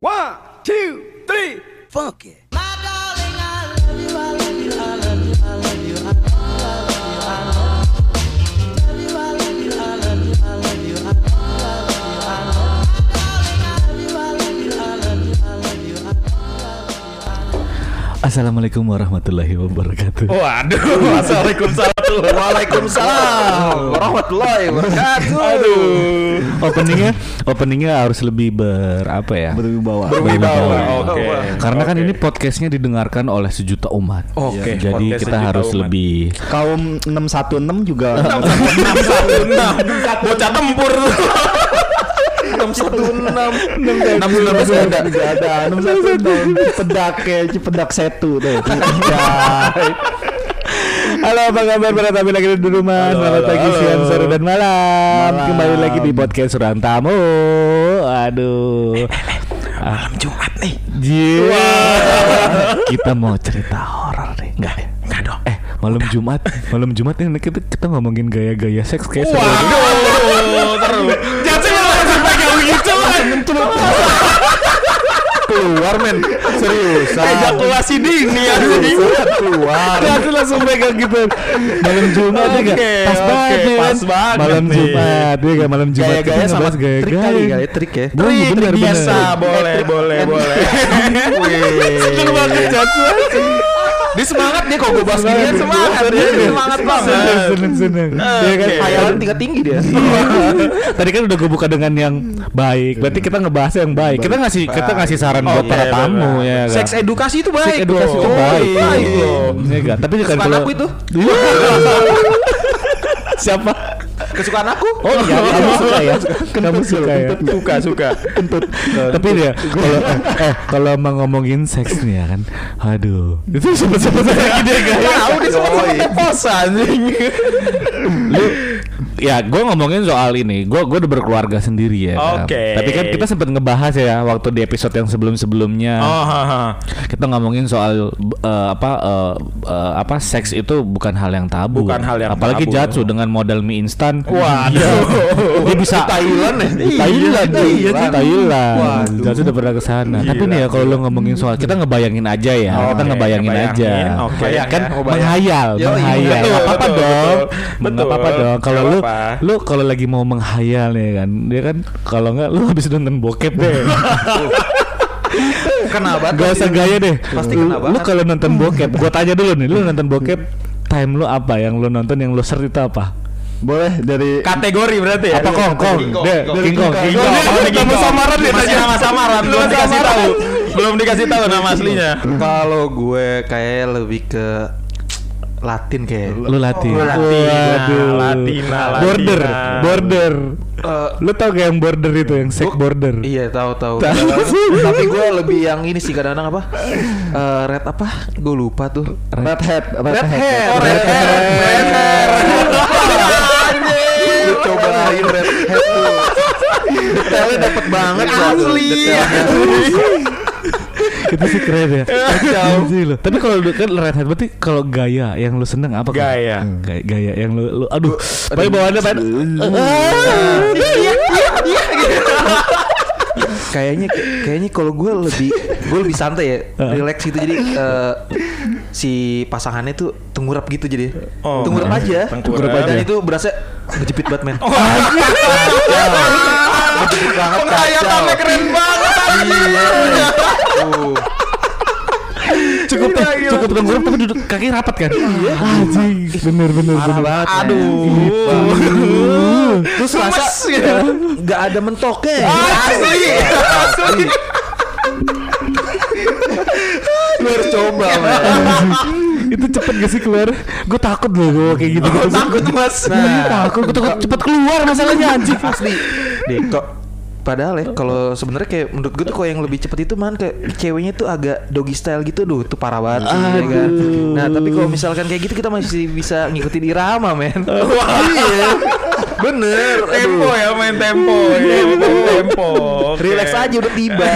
One, two, three, funky. Assalamualaikum warahmatullahi wabarakatuh. Waduh, Assalamualaikum Waalaikumsalam warahmatullahi wabarakatuh. Aduh. Openingnya, openingnya harus lebih ber apa ya? berwibawa. Berwibawa. Oke. Karena kan Oke. ini podcastnya didengarkan oleh sejuta umat. Oke, Jadi podcast kita harus umat. lebih Kaum 616 juga 616 Bocah tempur 616 616 ada Enggak ada 616 Cipedak ya Setu tuh Ya. Halo apa kabar para tamu lagi di rumah? Halo, Selamat halo, pagi, halo. siang, sore, dan malam. Malam. Kembali lagi di podcast Ruang Tamu. Aduh. Malam Jumat nih. Jiwa Kita mau cerita horor nih Enggak. Ya? Enggak dong. Eh malam Jumat. Malam Jumat ini kita, kita ngomongin gaya-gaya seks kayak seru. Waduh Terus. Jangan langsung gitu Keluar men. Seriusan. Ejakulasi dini ya Keluar. Jangan langsung pegang gitu. Malam Jumat ya enggak? Oke, Pas oke, banget ya pas kan? banget Malam nih. Jumat Ya enggak malam Jumat Gaya-gaya Kita sama ngebahas trik kali kali Trik ya? Trik bener. biasa. Boleh boleh boleh. Seneng banget Dia semangat dia kalau gue bahas gini kan semangat dia Semangat banget Seneng seneng Iya kan. Hayalan tingkat tinggi dia Tadi kan udah gue buka dengan yang baik. Berarti kita ngebahas yang baik. Kita ngasih kita ngasih saran buat Oke, para tamu benar. ya. kan? Seks edukasi itu baik Seks edukasi loh. itu baik. Baik loh Iya kan? Tapi kan kalau aku itu siapa? Kesukaan aku? Oh iya, kamu suka ya? Kamu suka ya? Suka suka. Tapi dia kalau eh, eh, kalau mau ngomongin seks nih ya kan, aduh. Itu sebut-sebut lagi dia gak Tahu dia teposa anjing lu ya gue ngomongin soal ini. Gue gue udah berkeluarga sendiri ya. Kan. Oke. tapi kan kita sempat ngebahas ya waktu di episode yang sebelum sebelumnya Oh kita ngomongin soal eh, apa eh, eh, apa seks itu bukan hal yang tabu. Bukan hal yang apalagi tabu. Jatsu dengan modal mie instan. Waduh. dia bisa Thailand ya? Di Thailand. Iya, iya, di iya. Thailand. Waduh. Jatsu udah pernah ke sana. Tapi Gila, nih ya kalau lo ngomongin soal kita ngebayangin aja ya. Oke, kita ngebayangin, aja. Ngebayangin. Oke, kan ya, menghayal iya, menghayal. Apa-apa betul, dong. apa-apa Betul. dong. Kalau lu apa-apa. lu kalau lagi mau menghayal nih kan dia kan kalau nggak lu habis nonton bokep deh Kenapa? Gak usah gaya deh Pasti Lu- kena Lu kalau nonton bokep Gue tanya dulu nih Lu nonton bokep Time lu apa Yang lu nonton Yang lu search itu apa Boleh dari Kategori berarti ya? Apa kong kong King Kong, Deh, King Kong. Nama samaran dia Masih tanya. nama samaran belum dikasih tahu. Belum dikasih tahu nama aslinya. Kalau gue kayak lebih ke Latin kayak. Lu latih Lu Latina, Waduh. Latina, Latina. Border Border Eh, Lu tau gak yang border itu Yang gua- border Iya tahu tahu. Tapi gue lebih yang ini sih kadang-kadang apa? Eh, red apa? Gue lupa tuh. Red Hat Red hair. Oh, red hair. Red hair. Lu cobain red hair tuh. Detailnya dapet banget Bang. Asli. Detailnya. Itu sih keren ya. Lu. Tapi kalau lu kan red hat Berarti kalau gaya Yang lu seneng apa? Gaya. Hmm, Gaya, gaya Yang lu, lu Aduh. Tapi bawaannya pengen kayaknya kayaknya kalau gue lebih gue lebih santai ya. Relax gitu. Jadi eh, si pasangannya tuh tengkurap gitu jadi. Oh. tengkurap aja. Tengkurap. Dan aja. itu berasa ngejepit banget men. Oh, ngejepit banget. Kacau Penghayatannya keren banget. Iya cukup gila. cukup tengkurap tapi duduk kaki rapat kan iya anjing bener bener parah banget. Aduh. terus rasa gitu. nggak ada mentoknya Asli. Asli. lu harus coba itu cepet gak sih keluar gue takut loh gue kayak gitu gitu Takut mas. nah, takut gue takut cepet keluar masalahnya anjing asli deh kok padahal ya kalau sebenarnya kayak menurut gue tuh kalau yang lebih cepet itu man kayak ceweknya tuh agak doggy style gitu duh itu parah banget sih, ya kan nah tapi kalau misalkan kayak gitu kita masih bisa ngikutin irama men Wah. iya bener Tempo aduh ya main tempo. ya, Tempo. Oke. relax aja udah tiba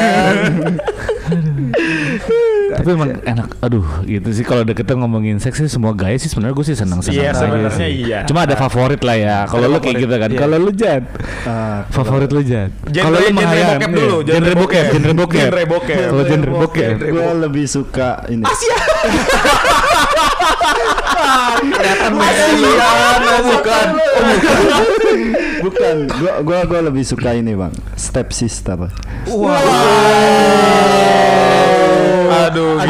Tapi emang enak, aduh gitu sih kalau deketnya ngomongin seks sih semua gaya sih sebenarnya gue sih senang senang. Iya, sebenarnya iya. Cuma ada favorit lah ya. Kalau lu kayak gitu kan. Kalau lu Jan, Ah, favorit lu. Genre- Kalau lu genre Mahayan, bokep iya. dulu, genre genre bokep, genre bokep. Genre bokep. Kalau genre bokep. gue lebih suka ini. bukan. Bukan, gua gua gua lebih suka ini bang, step sister. Gila,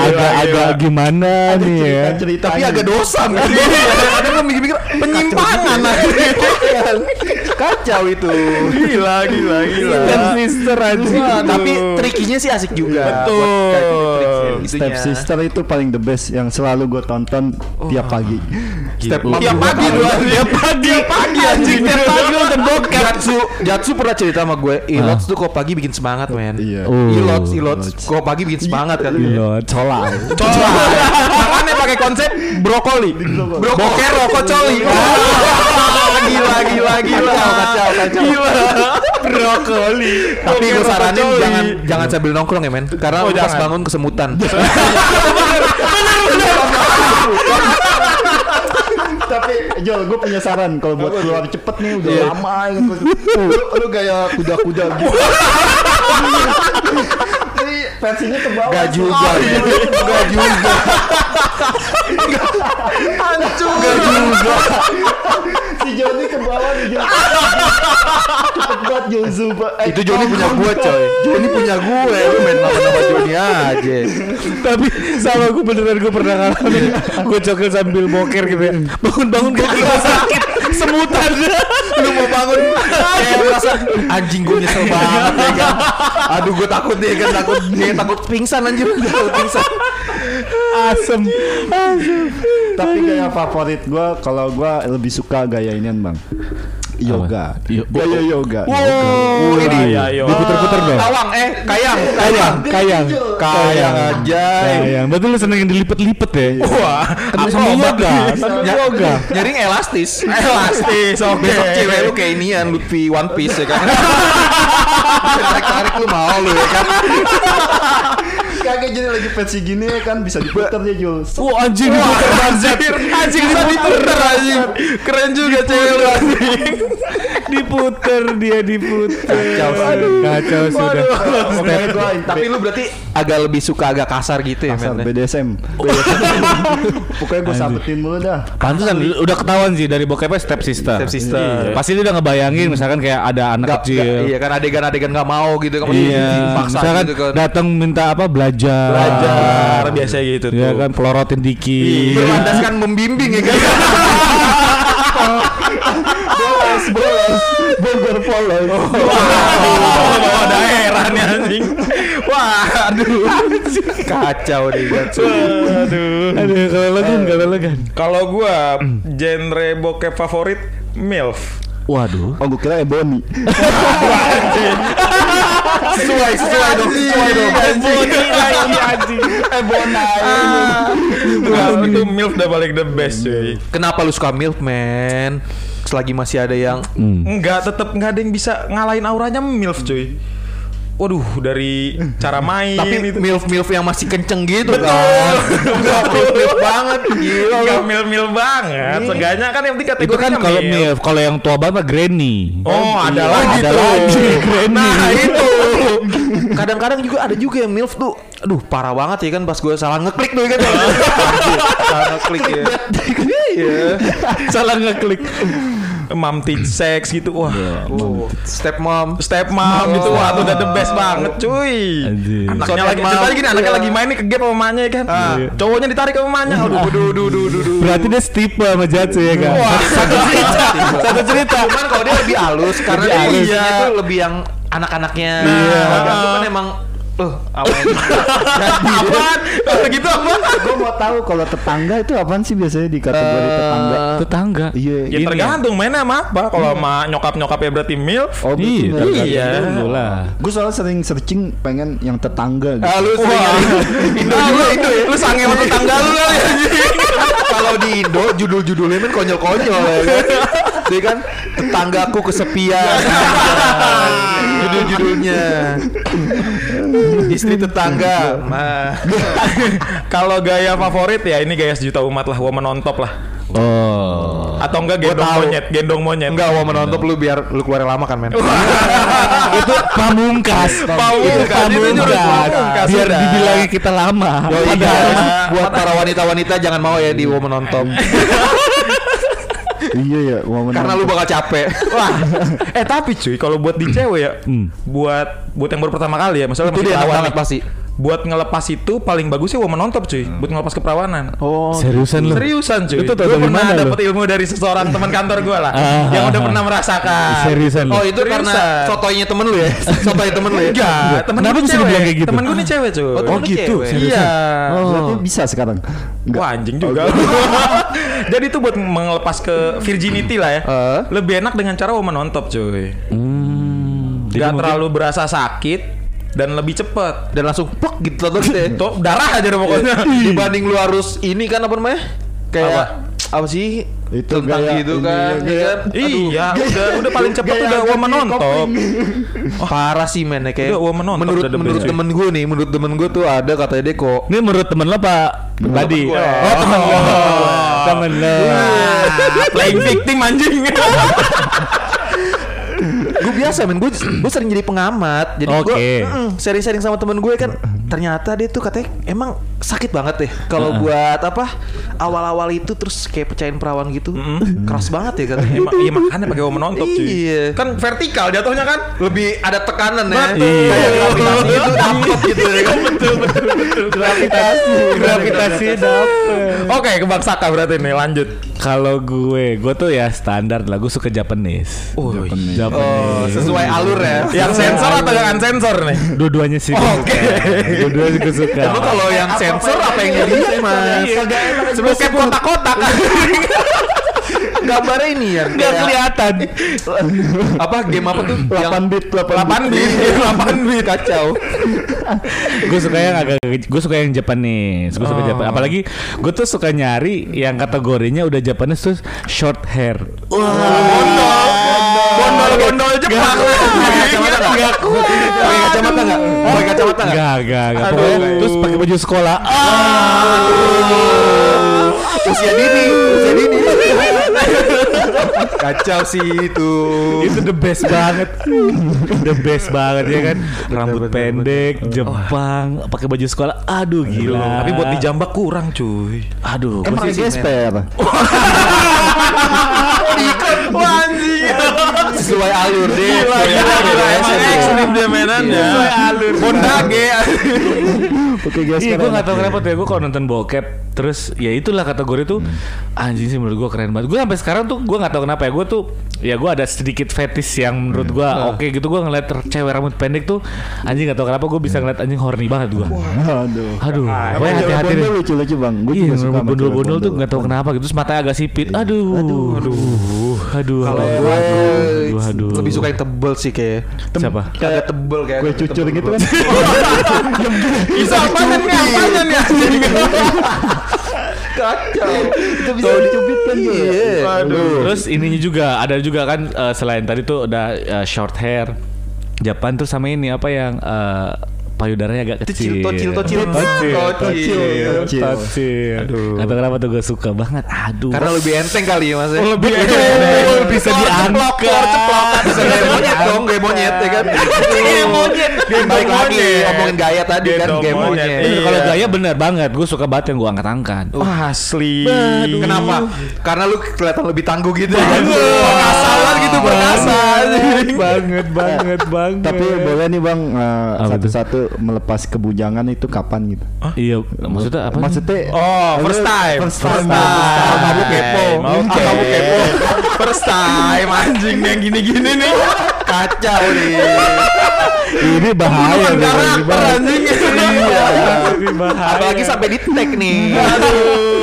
Agak-agak gila. gimana nih ya? Cerita Tapi agak dosa. Kadang kan mikir-mikir penyimpangan Kacau itu. Gila, gila, gila. Step sister aja. Tapi trikinya sih asik juga. Betul. Trik-trik Step sister itu paling the best yang selalu gue tonton tiap pagi. Step Tiap juga pagi tiap pagi, tiap pagi anjing, tiap pagi udah bokep. Jatsu, Jatsu pernah cerita sama gue, Ilots tuh kok pagi bikin semangat men. Iya. Oh. Ilots, Ilots, kok pagi bikin semangat kan. Gila, colak. Coba. Makanya pakai konsep brokoli. Boker rokok coli. Wah, Gila, gila, gila. Kacau, kacau, kacau. Gila. Brokoli. Tapi gue saranin jangan jangan sambil nongkrong ya men, karena Oh, lu pas bangun kesemutan. Tapi Jol, gue punya saran kalau buat keluar cepet nih udah lama ya. lu, lu gaya kuda-kuda gitu. Ini versinya ke bawah. Gak juga, men. Gak juga. Gak juga. si Joni ke bawah nih Banget Jozu. Eh, Itu Joni punya gue coy. Joni punya gue, lu main nama-nama Joni aja. Tapi sama gue beneran gue pernah ngalamin. Gue cokel sambil boker gitu ya. Bangun-bangun gue kira sakit Semutan. Lu mau bangun? Kayak merasa anjing gue nyesel banget ya kan. Aduh gue takut deh kan. Takut nih takut pingsan anjir takut pingsan. Asem. Asem Tapi gaya favorit gue kalau gue lebih suka gaya inian bang. Yoga. Yo- Gaya yoga. oh ini Iya, iya. Diputer-puter dong. Kawang eh kayang Kayang Kayang. kayang. Aja Kayang. Berarti lu seneng yang dilipet-lipet ya? Wah Kan sama yoga. Ny- yoga. Nyaring elastis. Elastis, oke. besok cewek lu kayak inian Lutfi One Piece ya kan? Tarik tarik lu mau lu ya kan Kagak jadi lagi versi gini ya kan bisa diputar dia Jul. Wah anjing diputer Anjir, anjing bisa diputer anjing. Keren juga cewek lu anjing. Diputer dia diputer Kacau sih. Aduh, Kacau sudah tapi lu berarti agak lebih suka agak kasar gitu ya kasar BDSM. Pokoknya gue sabetin mulu dah. Pantesan udah ketahuan sih dari bokepnya step sister. Step sister. Iya. Pasti dia udah ngebayangin misalkan kayak ada anak Nggak- kecil. nggak- iya kan adegan-adegan nggak mau gitu kan Iya, dipaksa misalkan gitu kan datang minta apa belajar. Belajar biasanya gitu tuh. Iya kan pelorotin dikit. berlandaskan membimbing ya kan Bolos, bolos. Bogor polos. Oh, bawa daerah nih anjing. Wah, aduh. kacau deh Gatsu. Aduh. Aduh, kalau lo kan, kalau lo kan. Kalau gua genre bokep favorit MILF. Waduh. Oh gue kira Ebony. sesuai sesuai dong sesuai dong lagi anjing. Wah, itu MILF udah paling the best cuy. kenapa lu suka milf man selagi masih ada yang Enggak, tetap nggak ada yang bisa ngalahin auranya MILF cuy. Waduh, dari cara main tapi itu. milf milf yang masih kenceng gitu kan nggak milf milf banget gila lu. Enggak mil-mil banget. Seenggaknya kan yang penting Itu kategorinya kan kalau MILF. milf, kalau yang tua banget granny. Oh, ada iya, lagi ada tuh. lagi granny. Nah itu Kadang-kadang juga ada juga yang MILF tuh Aduh parah banget ya kan Pas gue salah ngeklik tuh ya kan Salah ngeklik ya Iya Salah ngeklik. Mom teach sex gitu. Wah. oh, Step mom Step mom gitu wah itu udah the best banget cuy. Anjir. Anaknya Soalnya lagi ceritanya gini anaknya lagi main nih ke game sama mamanya ya kan. Cowoknya ditarik sama mamanya. Aduh, aduh, aduh, aduh, aduh, aduh. Berarti dia stipe sama Jatsu ya kan? Wah, satu cerita. Satu cerita Cuman kalau dia lebih halus Karena dia Iya. tuh lebih yang anak-anaknya Iya. Kalau Jatuh kan emang Uh, apa Apaan? Kalau gitu apa? gue mau tahu kalau tetangga itu apaan sih biasanya di kategori tetangga? Tetangga. Iya. Ya tergantung mainnya sama apa. Kalau sama nyokap-nyokapnya berarti MILF. Oh, Iya. Iya. Lah. Gue soalnya sering searching pengen yang tetangga gitu. Ah, lu sering Indo juga Indo ya Lu sange sama tetangga lu kali anjing. Kalau di Indo judul-judulnya kan konyol-konyol ya kan Dia kan tetanggaku kesepian. Judul-judulnya. Istri tetangga. Kalau gaya favorit ya ini gaya sejuta umat lah, woman on top lah. Oh. Atau enggak gendong tahu. monyet, gendong monyet. enggak mau menonton lu biar lu keluar lama kan men. itu pamungkas. Pamungkas, pamungkas, Biar sudah. dibilangnya kita lama. Oh, iya. Buat para wanita-wanita jangan mau ya di woman on top. Iya ya, momen Karena lu bakal capek. Wah. eh tapi cuy, kalau buat di cewek ya, Hmm. buat buat yang baru pertama kali ya, misalnya Itu dia banget pasti. Buat ngelepas itu paling bagus sih woman on top cuy, buat ngelepas keperawanan. Oh. Seriusan lu? Seriusan cuy. Itu dari pernah dapet ilmu dari seseorang teman kantor gue lah, Ah, yang ah, udah ah. pernah merasakan. Seriusan? Oh itu karena Seriusan. sotoynya temen lu ya? Sotoy temen lu ya? Enggak, temen Kenapa gue bisa cewek. dibilang kayak gitu? Temen gue nih cewek cuy. Oh, lu gitu? Iya. Berarti bisa sekarang. Enggak. Wah anjing juga. Jadi itu buat melepas ke virginity lah ya. Eh? Lebih enak dengan cara woman on top cuy. Hmm. Gak mungkin- terlalu berasa sakit dan lebih cepet. Dan langsung plek gitu tuh deh. Tuh darah aja deh pokoknya. Dibanding lu harus ini kan apa namanya? Kayak apa, sih? Itu Tentang gaya gitu kan, gaya- iya kan? Iya, udah udah paling cepet Gaya udah woman on top. Oh, Parah sih men ya, kayak Udah, woman on top menurut menurut temen gue nih, menurut temen gue tuh ada katanya dia kok Ini menurut temen lo pak tadi. gue. Oh temen lo. Temen lo. Playing victim anjing. gue biasa men gue gue sering jadi pengamat jadi gue Oke. mm, sharing-sharing sama temen gue kan ternyata dia tuh katanya emang sakit banget deh kalau buat apa awal-awal itu terus kayak pecahin perawan gitu keras banget ya katanya Iya, iya makanya pakai woman on top cuy. Iya. Kan vertikal jatuhnya kan. lebih ada tekanan ya Betul. kayak gravitasi itu dapet gitu ya kan betul betul Gravitasi. Gravitasi dapet. Oke, ke Bang Saka berarti nih lanjut. Kalau gue, gue tuh ya standar lah. Gue suka Japanese. Oh, Japanese. oh sesuai alur ya yang sensor atau yang unsensor nih? Dua-duanya sih. Oke. Dua-duanya gue suka. Emang kalau yang sensor apa yang jadi mas? Bokep kotak-kotak. Gambarnya ini ya. Nggak kelihatan. Apa game apa tuh? 8 bit, 8 8 bit, 8 bit kacau. gue suka yang agak gue suka yang Japanese gue suka Japan apalagi gue tuh suka nyari yang kategorinya udah Japanese terus short hair Bondol-bondol Jepang. Pakai kacamata nggak? Pakai kacamata nggak? Enggak, enggak, enggak. Pokoknya terus pakai baju sekolah. Usia dini, usia dini. Kacau sih itu. itu the best banget. the best banget ya kan. Rambut pendek, Jepang, pakai baju sekolah. Aduh gila. Tapi buat dijambak kurang cuy. aduh, Emang gesper. Wah. Sesuai alur deh. Gila, gila, gila. Ya, sesuai dia mainannya. Bondage. Pakai Iya, gesper. gue gak tau kenapa tuh ya Gue kalau nonton bokep Terus ya itulah kategori tuh Anjing sih menurut gue keren banget Gue sampai sekarang tuh Gue gak tau kenapa ya Gue tuh Ya gue ada sedikit fetish yang menurut gue Oke gitu Gue ngeliat cewek rambut pendek tuh Anjing gak tau kenapa Gue bisa ngeliat anjing horny banget gue Aduh. Aduh Pokoknya hati-hati deh lucu-lucu bang. Gue Iya, juga suka bondol-bondol tuh nggak tahu kenapa gitu. Terus matanya agak sipit. Aduh, aduh, aduh, aduh. Kalau aduh, gue aduh, aduh. lebih suka yang tebel sih kayak. siapa? Tebel kayak. Kue cucur gitu kan. Bisa apanya nih? Apanya nih? Kacau. Itu bisa dicubit kan tuh. Iya. Terus ininya juga ada juga kan eh, selain tadi tuh ada eh, short hair. Japan tuh sama ini apa yang eh, payudaranya agak kecil. tocil, tocil. Tocil. Tocil. Tocil. Tocil. Aduh. Gak tau kenapa tuh gue suka banget. Aduh. Karena lebih enteng kali ya mas. lebih Oh, bisa diangkat. Bisa kayak monyet dong, kayak monyet ya kan. Kayak monyet. Balik lagi ngomongin gaya tadi kan, kayak monyet. monyet. Iya. Kalau gaya bener banget. Gue suka banget yang gue angkat-angkat. Wah asli. Kenapa? Karena lu kelihatan lebih tangguh gitu kan. Banget gitu perkasa. banget banget banget. Tapi boleh nih bang eh, satu-satu melepas kebujangan itu kapan gitu? Iya, maksudnya apa? Maksudnya Oh, first time. First time. time. Kamu kepo. Oke. Kamu kepo. First time anjing yang gini-gini nih. Kacau nih. Ini bahaya nih, karakter anjing. Iya. Ini bahaya. Apalagi sampai di tag nih. Aduh.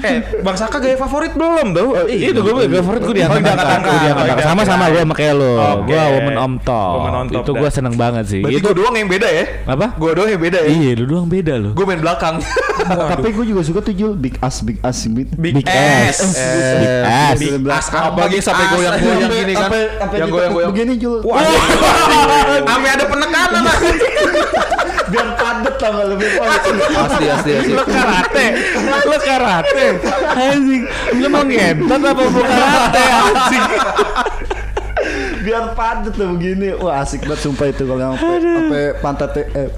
Eh, Bang Saka gaya favorit belum tuh? Itu gue gue favorit gue diangkat Oh, diangkat Oh, Sama-sama gue sama kayak lo. Gue woman on top Itu gue seneng banget sih Berarti Itu gue doang yang beda ya? Apa? Gue doang yang beda ya? Iya lu doang beda lo Gue main belakang. Tapi gue juga suka tuh Jul Big Ass Big Ass Big Big, ass. ass. Big ass. Big ass. Apalagi sampai Ass. goyang-goyang gini kan. Yang goyang-goyang. Begini Jul Wah, Sampai ada penekanan lah. Biar padet tau gak lebih padet Asli asli karate Lo karate? Anjing. Lo mau ngentot apa mau karate Anjing? Biar padet tuh begini. Wah asik banget sumpah itu Kalau yang sampai sampai pantatnya eh,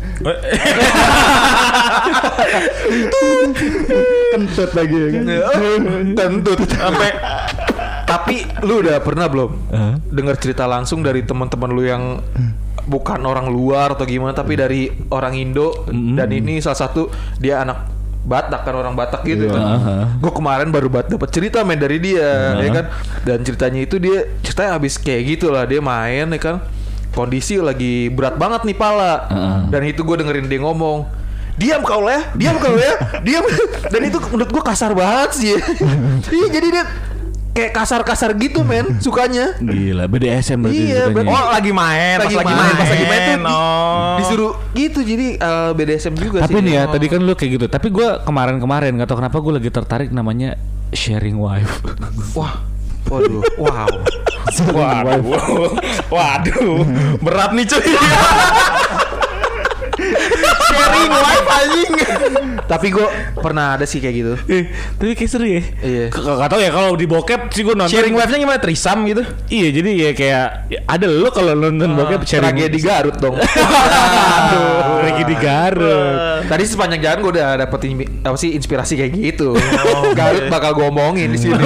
Kentut lagi ya kan? Kentut. Sampai tapi lu udah pernah belum dengar cerita langsung dari teman-teman lu yang bukan orang luar atau gimana tapi dari orang Indo? Dan ini salah satu dia anak Batak kan orang Batak gitu kan. Gue kemarin baru bat dapat cerita main dari dia ya kan. Dan ceritanya itu dia ceritanya habis kayak gitu lah dia main ya kan. Kondisi lagi berat banget nih pala. Dan itu gue dengerin dia ngomong Diam kau ya, diam kau ya, diam. Dan itu menurut gue kasar banget sih. Iya jadi dia kayak kasar-kasar gitu men sukanya. Gila BDSM berarti Iya, ceritanya. oh lagi main, Lagi pas lagi main. main, pas lagi main tuh di- Oh. disuruh gitu jadi eh, BDSM juga Tapi sih. nih ya Oh. tadi kan lu kayak gitu Tapi gue kemarin-kemarin Gak tau kenapa gue lagi tertarik namanya Sharing wife wah, waduh, wow, waduh, waduh, berat nih cuy. Sharing wife anjing. Tapi gue pernah ada sih kayak gitu. Eh, Tapi kayak seru ya Iya. K- Gak tau ya kalau di bokep sih gue nonton Sharing wife-nya gimana? Trisam gitu? Iya jadi ya kayak ya, Ada lo kalau nonton bokep sharing Tragedi Garut dong. Aduh Tragedi Garut Tadi sepanjang jalan gue udah dapet ini, apa sih inspirasi kayak gitu. Garut bakal gue omongin di sini.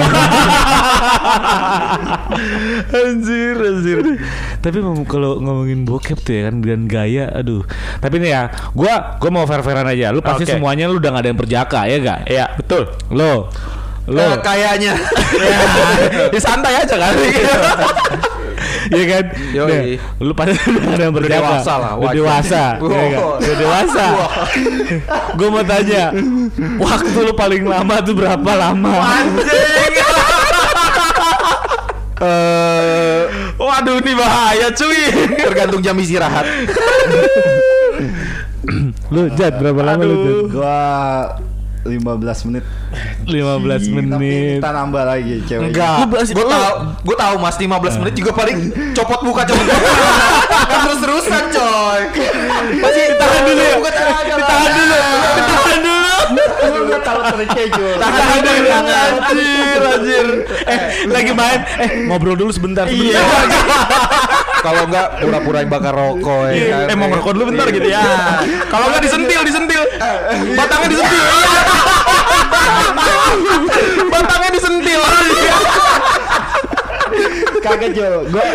anjir anjir tapi kalau ngomongin bokep tuh ya kan dan gaya aduh tapi nih ya gua gua mau fair fairan aja lu pasti Oke. semuanya lu udah gak ada yang perjaka ya gak Iya, betul. lo lo Eh, kayaknya. Di santai aja kan. Iya kan Yoi. Nah, lu pasti udah ada yang perjaka dewasa lah, Udah dewasa Wow. ya kan? Udah dewasa gua mau tanya waktu lu paling lama tuh berapa lama Eh, Waduh, ini bahaya cuy. tergantung jam istirahat. Lu jad berapa lama lu jad Gua 15 menit 15 Tapi menit kita nambah lagi cewek Enggak, gue tahu, gue tahu mas 15 menit juga paling copot buka copot buka. Kan terus terusan coy. Masih ditahan dulu ya. Ditahan dulu. Ditahan dulu. Gue tahu terkejut Tahan dulu. Anjir, anjir. eh lagi main eh ngobrol dulu sebentar Iya. Kalau enggak pura-pura bakar rokok ya kan. Eh mau ngerokok dulu bentar gitu ya. Kalau nggak disentil, disentil. Batangnya disentil. Batangnya disentil. Kagak Jo Gue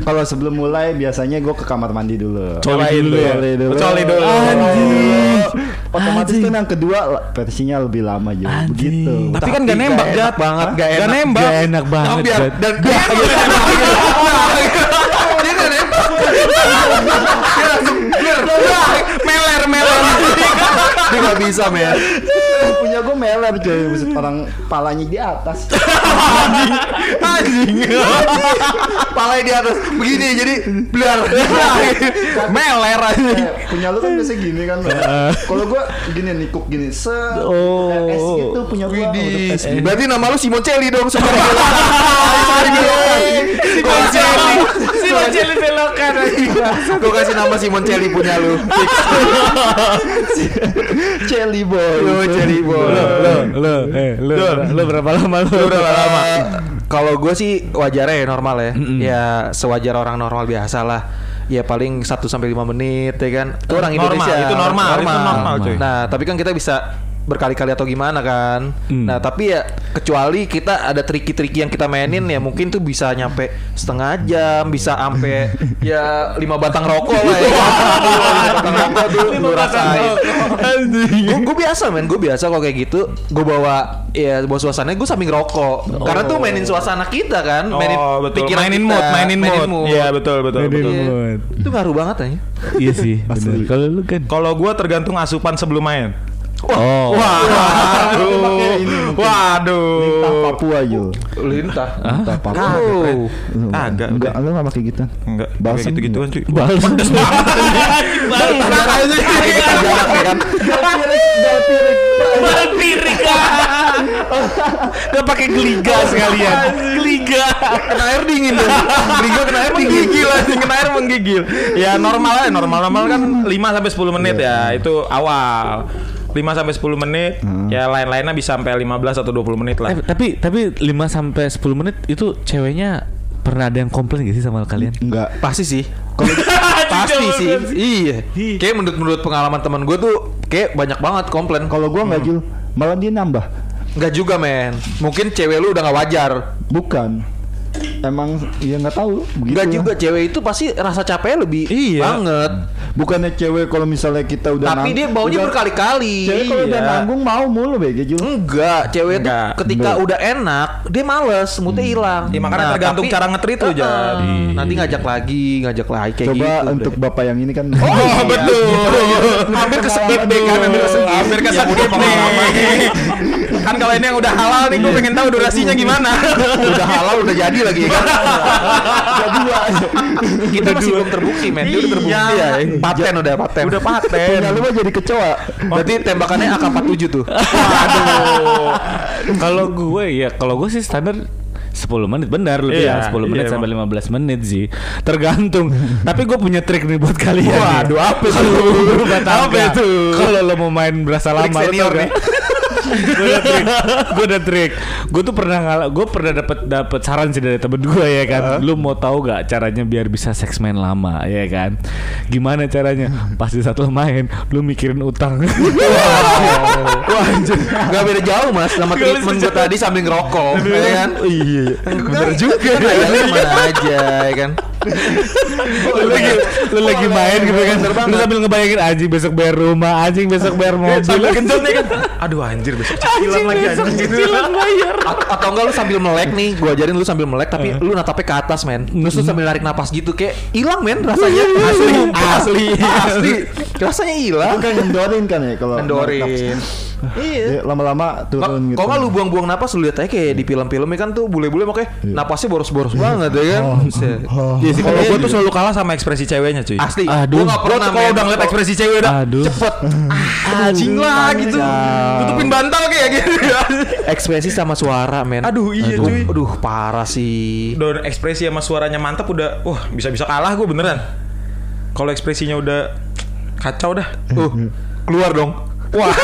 Kalau sebelum mulai Biasanya gue ke kamar mandi dulu Coli dulu ya? Coli dulu Coli dulu. Anjing. Otomatis Anjing. kan yang kedua Versinya lebih lama Jo Anjing. Begitu Tapi kan gak nembak, enak Jat. banget, Gak gak enak. nembak. Gak enak banget biar Jad. dan dia dia nggak nembak. Dia langsung Meler, meler. Dia nggak bisa men. Punya gue meler coy Maksud orang palanya di atas Anjing. Palanya di atas begini jadi blar. Meler anjing. Eh, Punya lu kan biasa gini kan Kalau gue gini nikuk gini Se Oh. Es gitu punya. Es gitu. Berarti nama lu Simon Celi dong sama Simon Celi. Simon Celi belokan Gue kasih nama Simon Celi punya lu. Celi boy Lu Celi boy. lo lo eh lo lo berapa lama lo Lu berapa lama? Kalau gue sih wajarnya ya normal ya. Ya sewajar orang normal biasa lah. Ya paling 1 sampai 5 menit ya kan. Itu orang Normal, Indonesia. itu normal, itu normal, cuy. Nah, tapi kan kita bisa berkali-kali atau gimana kan. Hmm. Nah, tapi ya kecuali kita ada triki-triki yang kita mainin ya mungkin tuh bisa nyampe setengah jam, bisa sampai ya lima batang rokok lah ya. Lima batang rokok tuh lu rasain. Gue biasa men, gue biasa kalau kayak gitu Gue bawa ya bawa suasana gue sambil ngerokok Karena tuh mainin suasana kita kan mainin Oh, betul. pikiran Mainin kita, mood, mainin mood. Iya, betul, betul, Mainin betul. Iya. mood. Itu ngaruh banget aja iya sih kalau lu kan Kalau gua tergantung asupan sebelum main. Oh. Waduh. Waduh. Lintah Papua yo. Lintah. Lintah Papua. Oh. Agak, Enggak, lu enggak pakai gitu. Enggak, Balsam kayak gitu-gituan cuy. Balas. Balas piring. Gak pakai geliga sekalian. Geliga. kena air dingin dong. Geliga kena air menggigil anjing, kena air menggigil. Ya normal aja, normal normal kan 5 sampai 10 menit ya. Itu awal. 5 sampai 10 menit. Ya lain-lainnya bisa sampai 15 atau 20 menit lah. Eh, tapi tapi 5 sampai 10 menit itu ceweknya pernah ada yang komplain gak sih sama kalian? Enggak. Pasti sih. Kalau pasti sih. Iya. Kayak menurut menurut pengalaman teman gue tuh kayak banyak banget komplain. Kalau gua enggak Jul, malah dia nambah. Enggak juga men. Mungkin cewek lu udah gak wajar. Bukan. Emang ya nggak tahu begitu. Enggak lah. juga cewek itu pasti rasa capeknya lebih Iya. banget. Bukannya cewek kalau misalnya kita udah Tapi nang- dia baunya udah- berkali-kali. Cewek kalau udah Iya. nanggung mau mulu bege Jul. Enggak, cewek tuh Enggak. ketika Enggak. udah enak, dia males, moodnya hilang. Ya, makanya tergantung cara nge-treat lu, Heeh. Jadi. Nanti ngajak lagi, ngajak lagi kayak Coba gitu. untuk bapak yang ini kan. Oh, betul. Hampir kesedip deh kan, hampir kesedip. Hampir kesedip nih. Kan kalau ini yang udah halal nih, gue pengen tahu durasinya gimana. udah halal udah jadi lagi kan. Jadi dua. Kita masih belum terbukti, men. Dia udah terbukti Iya. ya. Paten udah paten. Udah paten. Punya lu mah jadi kecoa. Berarti tembakannya AK47 tuh. Waduh. kalau gue ya kalau gue sih standar 10 menit benar lu Iya, bilang 10 menit iya, sampai 15 menit sih tergantung tapi gue punya trik nih buat kalian. Waduh, apa tuh? Apa itu? kalau lo mau main berasa lama Trik lo senior tau gak? Gue ada trik gue ada trik gue tuh pernah ngalah gue pernah dapat dapat saran sih dari temen gue ya kan lu mau tahu gak caranya biar bisa seks main lama ya kan gimana caranya pas di saat lo main lu mikirin utang Wah, anjir. Gak beda jauh, Mas, sama treatment gue tadi sambil ngerokok, ya kan? Iya. Bener juga. Kan mana aja, ya kan? lu lagi lu lagi main gitu kan lu sambil ngebayangin anjing besok bayar rumah anjing besok bayar mobil Sambil kenceng nih kan. Aduh anjir besok cicilan lagi anjing. bayar A- atau enggak lu sambil melek nih, gua ajarin lu sambil melek tapi lu natapnya ke atas, men. Terus lu sambil narik napas gitu kayak hilang, men, rasanya. Asli, asli, asli. Rasanya hilang. Kan ngendorin kan ya kalau Kendorin. Iya. Lama-lama turun gitu. Kok nggak lu buang-buang napas lu lihat aja kayak di film-filmnya kan tuh bule-bule makanya napasnya boros-boros banget ya kan. Buset. Iya sih kalau gue tuh selalu kalah sama ekspresi ceweknya cuy. Asli. Aduh. Gue pernah kalau udah ngeliat ekspresi cewek udah Aduh. cepet ah, anjing lah gitu tutupin bantal kayak gitu ekspresi sama suara, men. Aduh, iya, Aduh, cuy. Aduh, parah sih. udah ekspresi sama suaranya mantap udah wah bisa bisa kalah gue beneran kalau ekspresinya udah kacau dah Tuh, keluar dong. wah